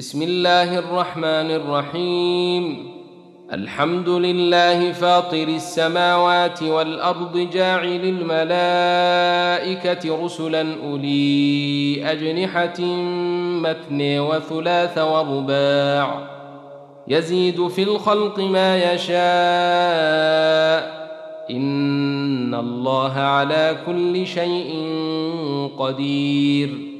بسم الله الرحمن الرحيم. الحمد لله فاطر السماوات والأرض جاعل الملائكة رسلا أولي أجنحة مثني وثلاث ورباع. يزيد في الخلق ما يشاء. إن الله على كل شيء قدير.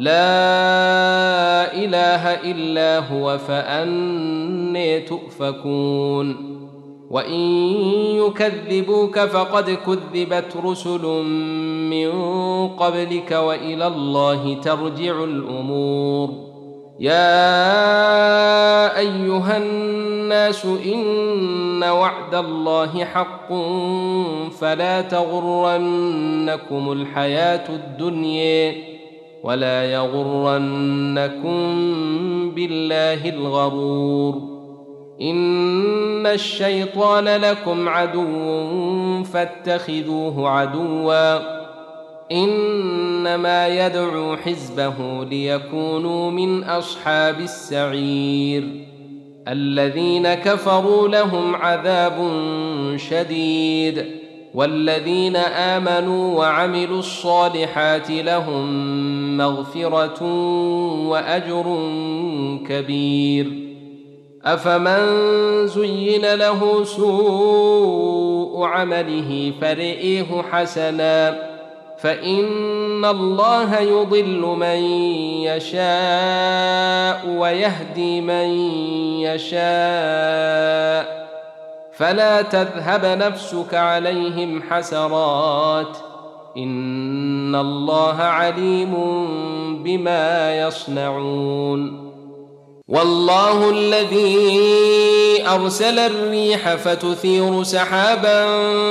لا إله إلا هو فأني تؤفكون. وإن يكذبوك فقد كذبت رسل من قبلك وإلى الله ترجع الأمور. يا أيها الناس إن وعد الله حق فلا تغرنكم الحياة الدنيا. ولا يغرنكم بالله الغرور إن الشيطان لكم عدو فاتخذوه عدوا إنما يدعو حزبه ليكونوا من أصحاب السعير الذين كفروا لهم عذاب شديد والذين آمنوا وعملوا الصالحات لهم مغفرة وأجر كبير. أفمن زين له سوء عمله فرئيه حسنا. فإن الله يضل من يشاء ويهدي من يشاء. فلا تذهب نفسك عليهم حسرات. ان الله عليم بما يصنعون والله الذي ارسل الريح فتثير سحابا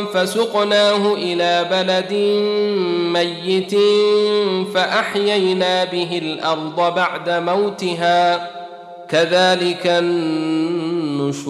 فسقناه إلى بلد ميت فاحيينا به الأرض بعد موتها كذلك النشور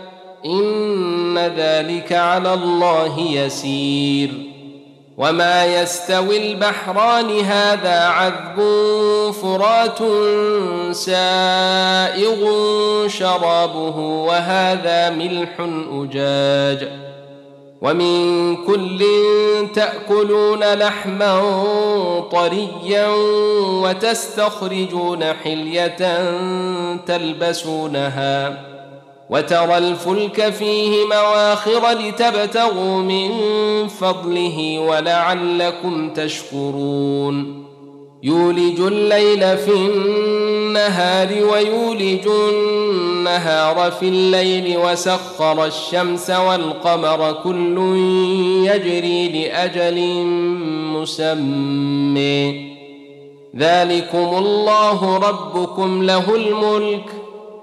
إن ذلك على الله يسير. وما يستوي البحران هذا عذب فرات سائغ شرابه وهذا ملح أجاج. ومن كل تأكلون لحما طريا وتستخرجون حلية تلبسونها. وترى الفلك فيه مواخر لتبتغوا من فضله ولعلكم تشكرون. يولج الليل في النهار ويولج النهار في الليل وسخر الشمس والقمر كل يجري لأجل مسمى. ذلكم الله ربكم له الملك.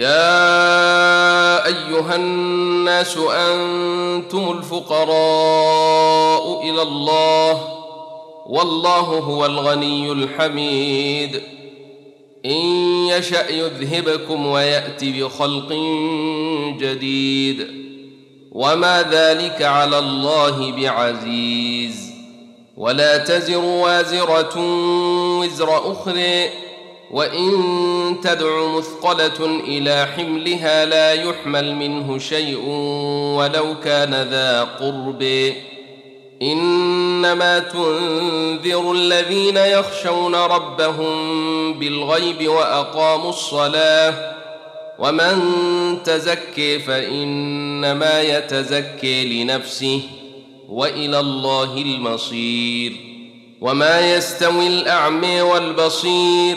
يا أيها الناس أنتم الفقراء إلى الله والله هو الغني الحميد. إن يشأ يذهبكم ويات بخلق جديد. وما ذلك على الله بعزيز. ولا تزر وازرة وزر أخرى. وان تدع مثقله إلى حملها لا يحمل منه شيء ولو كان ذا قرب انما تنذر الذين يخشون ربهم بالغيب واقاموا الصلاه ومن تزكي فانما يتزكي لنفسه والى الله المصير وما يستوي الاعمي والبصير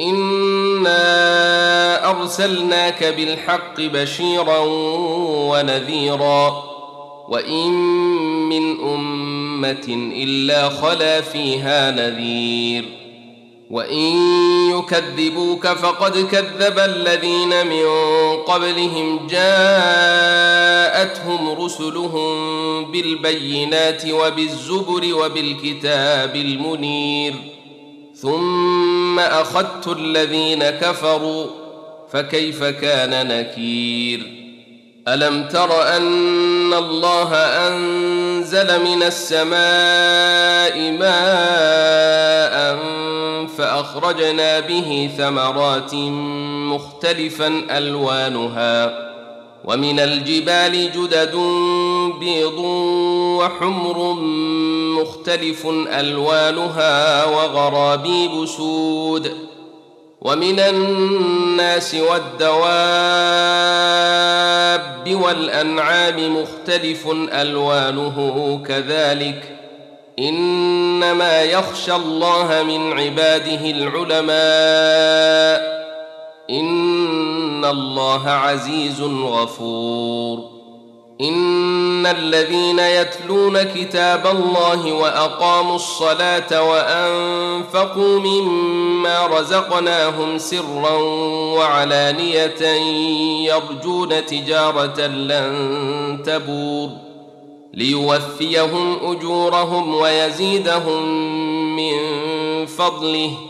انا ارسلناك بالحق بشيرا ونذيرا وان من امه الا خلا فيها نذير وان يكذبوك فقد كذب الذين من قبلهم جاءتهم رسلهم بالبينات وبالزبر وبالكتاب المنير ثم اخذت الذين كفروا فكيف كان نكير؟ الم تر ان الله انزل من السماء ماء فاخرجنا به ثمرات مختلفا الوانها ومن الجبال جدد بيض وحمر مختلف ألوانها وغرابيب سود. ومن الناس والدواب والأنعام مختلف ألوانه كذلك. إنما يخشى الله من عباده العلماء. ان الله عزيز غفور ان الذين يتلون كتاب الله واقاموا الصلاه وانفقوا مما رزقناهم سرا وعلانيه يرجون تجاره لن تبور ليوفيهم اجورهم ويزيدهم من فضله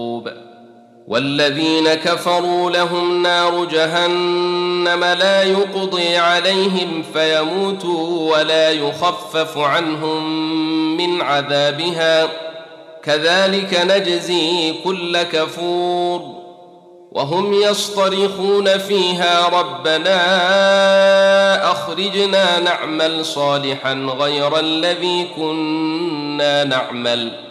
والذين كفروا لهم نار جهنم لا يقضي عليهم فيموتوا ولا يخفف عنهم من عذابها. كذلك نجزي كل كفور. وهم يصطرخون فيها ربنا أخرجنا نعمل صالحا غير الذي كنا نعمل.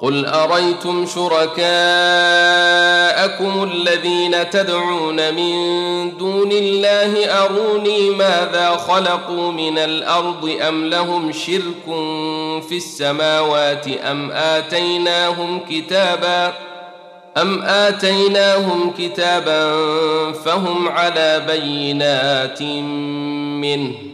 قل ارايتم شركاءكم الذين تدعون من دون الله اروني ماذا خلقوا من الأرض ام لهم شرك في السماوات ام اتيناهم كتابا ام اتيناهم كتابا فهم على بينت منه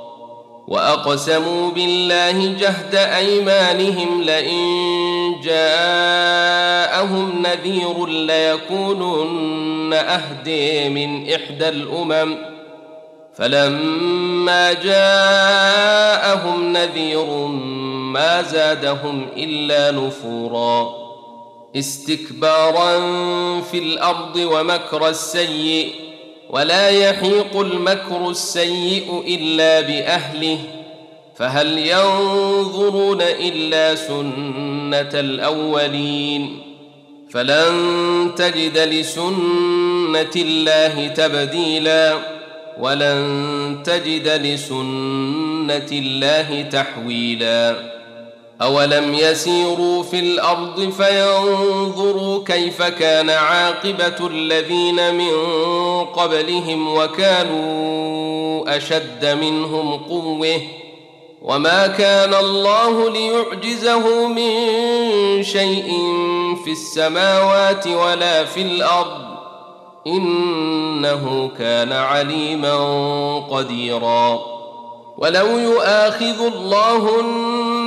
وأقسموا بالله جهد أيمانهم لئن جاءهم نذير ليكونن أهدي من إحدى الأمم. فلما جاءهم نذير ما زادهم إلا نفورا. استكبارا في الأرض ومكر السيئ ولا يحيق المكر السيء إلا بأهله فهل ينظرون إلا سنة الأولين؟ فلن تجد لسنة الله تبديلا ولن تجد لسنة الله تحويلا. اولم يسيروا في الأرض فينظروا كيف كان عاقبه الذين من قبلهم وكانوا اشد منهم قوه وما كان الله ليعجزه من شيء في السماوات ولا في الأرض انه كان عليما قديرا ولو يؤاخذ الله الناس